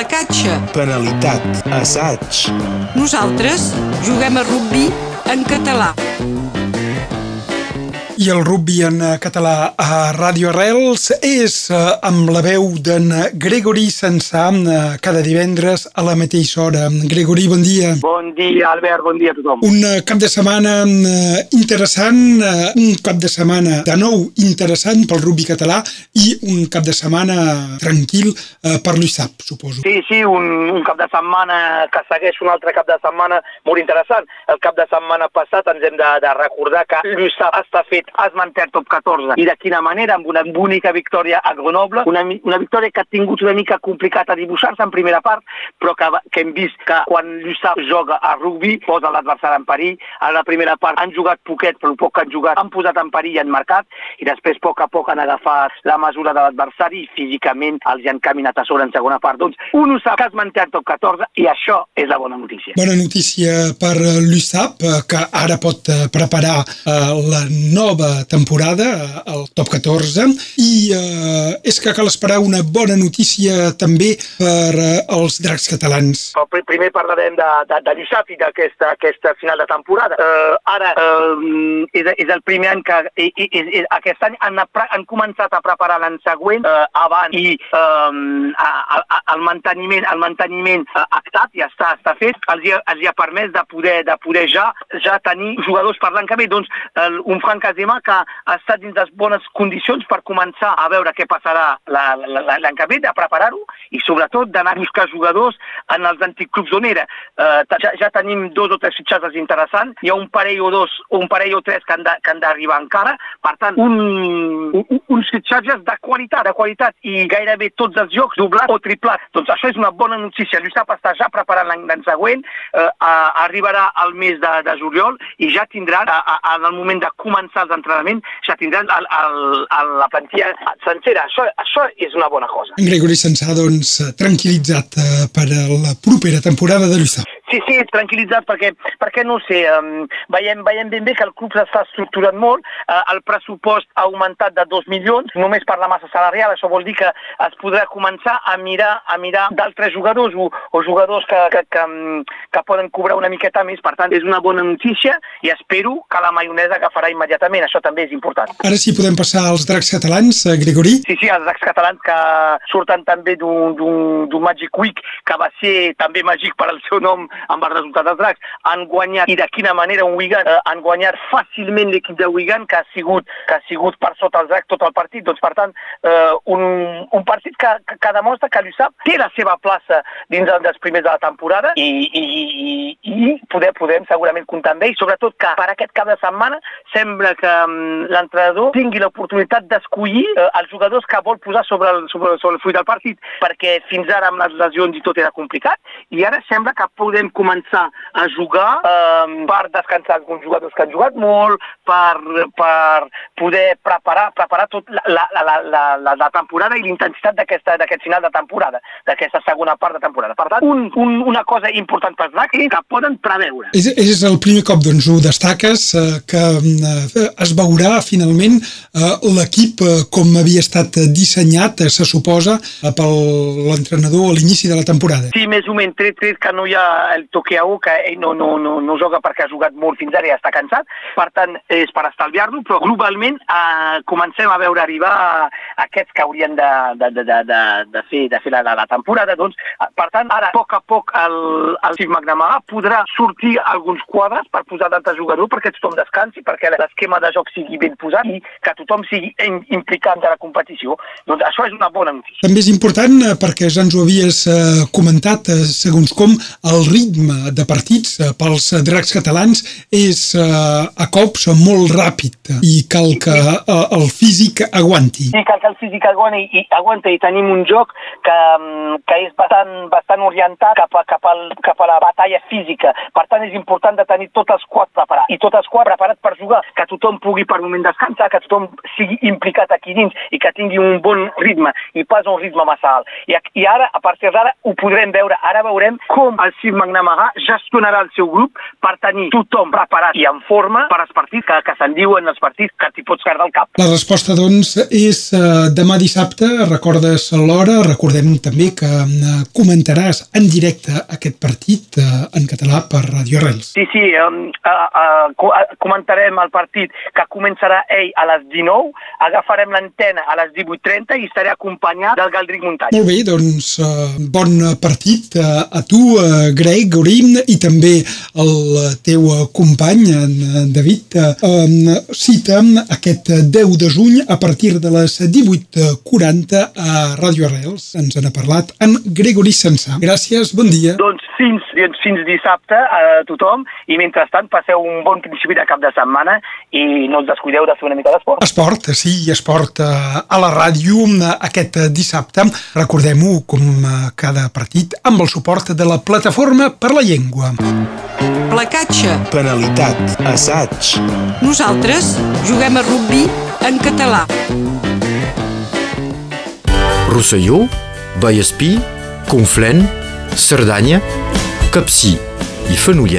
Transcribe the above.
placatge. Penalitat. Assaig. Nosaltres juguem a rugby en català. I el rugby en eh, català a Ràdio Arrels és eh, amb la veu d'en Gregory Sensà eh, cada divendres a la mateixa hora. Gregory, bon dia. Bon dia, Albert, bon dia a tothom. Un cap de setmana interessant, un cap de setmana de nou interessant pel rugby català i un cap de setmana tranquil per l'USAP, suposo. Sí, sí, un, un cap de setmana que segueix un altre cap de setmana molt interessant. El cap de setmana passat ens hem de, de recordar que l'USAP està fet es manté top 14 i de quina manera, amb una bonica victòria a Grenoble, una, una victòria que ha tingut una mica complicat a dibuixar-se en primera part, però que, que hem vist que quan l'USAP joga a rugby posa l'adversari en perill. A la primera part han jugat poquet, però el poc que han jugat han posat en perill i han marcat, i després a poc a poc han agafat la mesura de l'adversari i físicament els han caminat a sobre en segona part. Doncs un USAP que es manté top 14 i això és la bona notícia. Bona notícia per l'USAP, eh, que ara pot eh, preparar eh, la nova temporada eh, al top 14 i eh, és que cal esperar una bona notícia també per eh, als dracs catalans. Però pri- primer parlarem de, de, de i d'aquesta aquesta final de temporada. Uh, ara, uh, és, és el primer any que i, i, i, aquest any han, han començat a preparar l'any següent uh, abans i um, a, a, el manteniment, el manteniment uh, actat ja està, està fet, els hi, ha, els hi ha permès de poder, de poder ja, ja tenir jugadors per l'any que ve. Doncs el, un Frank Azema que ha estat dins les bones condicions per començar a veure què passarà la- la- la- l'any que ve, de preparar-ho i sobretot d'anar a buscar jugadors en els anticlubs on era. Uh, ja, ja tenim dos o tres fitxatges interessants, hi ha un parell o dos, un parell o tres de- que han d'arribar encara, per tant, un, un, uns fitxatges de qualitat, de qualitat, i gairebé tots els jocs doblat o triplat. Doncs això és una bona notícia. L'USAP està ja preparant l'any següent, eh, a- arribarà al mes de, de juliol i ja tindran, a, a, en el moment de començar els entrenaments, ja tindran el, el, el, la plantilla sencera. Això, això és una bona cosa. En Gregory Sensà, doncs, tranquil·litzat eh, per a la propera temporada de l'USAP. Sí, sí, tranquil·litzat perquè, perquè no sé, um, veiem, veiem ben bé que el club s'està estructurant molt, uh, el pressupost ha augmentat de 2 milions, només per la massa salarial, això vol dir que es podrà començar a mirar a mirar d'altres jugadors o, o jugadors que, que, que, que poden cobrar una miqueta més, per tant és una bona notícia i espero que la maionesa agafarà immediatament, això també és important. Ara sí podem passar als dracs catalans, eh, Gregory. Sí, sí, els dracs catalans que surten també d'un Magic Week que va ser també màgic per al seu nom amb el resultat dels dracs, han guanyat i de quina manera un Wigan, eh, han guanyat fàcilment l'equip de Wigan que ha sigut que ha sigut per sota els dracs tot el partit, doncs per tant eh, un, un partit que, que, que demostra que l'USAP té la seva plaça dins el dels primers de la temporada i, i, i, i poder, podem segurament comptar amb ell, sobretot que per aquest cap de setmana sembla que um, l'entrenador tingui l'oportunitat d'escollir eh, els jugadors que vol posar sobre el, sobre, sobre el full del partit, perquè fins ara amb les lesions i tot era complicat, i ara sembla que podem començar a jugar eh, per descansar alguns jugadors que han jugat molt, per, per poder preparar, preparar tot la, la, la, la, la, la temporada i l'intensitat d'aquesta- d'aquest final de temporada, d'aquesta segona part de temporada. Per tant, un, un, una cosa important Dracs és que poden preveure. És, és el primer cop, doncs, ho destaques, eh, que eh, es veurà finalment eh, l'equip eh, com havia estat dissenyat, eh, se suposa, eh, per l'entrenador a l'inici de la temporada. Sí, més o menys, tret, tret que no hi ha el Toqueau, que no, no, no, no joga perquè ha jugat molt fins ara i està cansat, per tant, és per estalviar-lo, però globalment eh, comencem a veure arribar aquests que haurien de, de, de, de, de, de fer, de fer la, la, la temporada, doncs, eh, per tant, ara, a poc a poc, el, el Steve McNamara podrà sortir alguns quadres per posar d'altres jugadors perquè tothom descansi, perquè l'esquema de joc sigui ben posat i que tothom sigui im- implicat de la competició. Doncs això és una bona notícia. També és important, eh, perquè ja ens ho havies eh, comentat, segons com el ritme de partits eh, pels dracs catalans és eh, a cops molt ràpid i cal que eh, el físic aguanti. Sí, cal que el físic aguanti i, aguanta i tenim un joc que, mm, que és bastant, bastant orientat cap a, cap, al, cap a la batalla física. Per tant, és important de tenir tots els quads preparats. I tots els quads preparats per jugar, que tothom pugui per moment descansar, que tothom sigui implicat aquí dins i que tingui un bon ritme i pas un ritme massa alt. I, i ara, a partir d'ara, ho podrem veure. Ara veurem com el Steve McNamara gestionarà el seu grup per tenir tothom preparat i en forma per als partits que, que se'n diuen els partits que t'hi pots perdre el cap. La resposta, doncs, és eh, demà dissabte, recordes l'hora, recordem també que eh, comentaràs en directe aquest partit eh, en català per Radio Arrels. Sí, sí, uh, co uh, comentarem el partit que començarà ell a les 19, agafarem l'antena a les 18.30 i estaré acompanyat del Galdric Muntanya. Molt bé, doncs eh, bon partit eh, a tu, eh, Greg Orim, i també el teu eh, company, en eh, David. Eh, cita aquest 10 de juny a partir de les 18.40 a Radio Arrels. Ens en ha parlat en Gregori Sensà. Gràcies, bon dia. Doncs fins, fins dissabte a tothom i mentrestant passeu un bon principi de cap de setmana i no us descuideu de fer una mica d'esport. Esport, sí, esport eh, a la ràdio eh, aquest dissabte. Recordem-ho com eh, cada partit amb el suport de la Plataforma per la Llengua. Placatge. Penalitat. Assaig. Nosaltres juguem a rugby en català. Rosselló, Vallespí, Conflent, Cerdagne, Copsi et Fenouillet.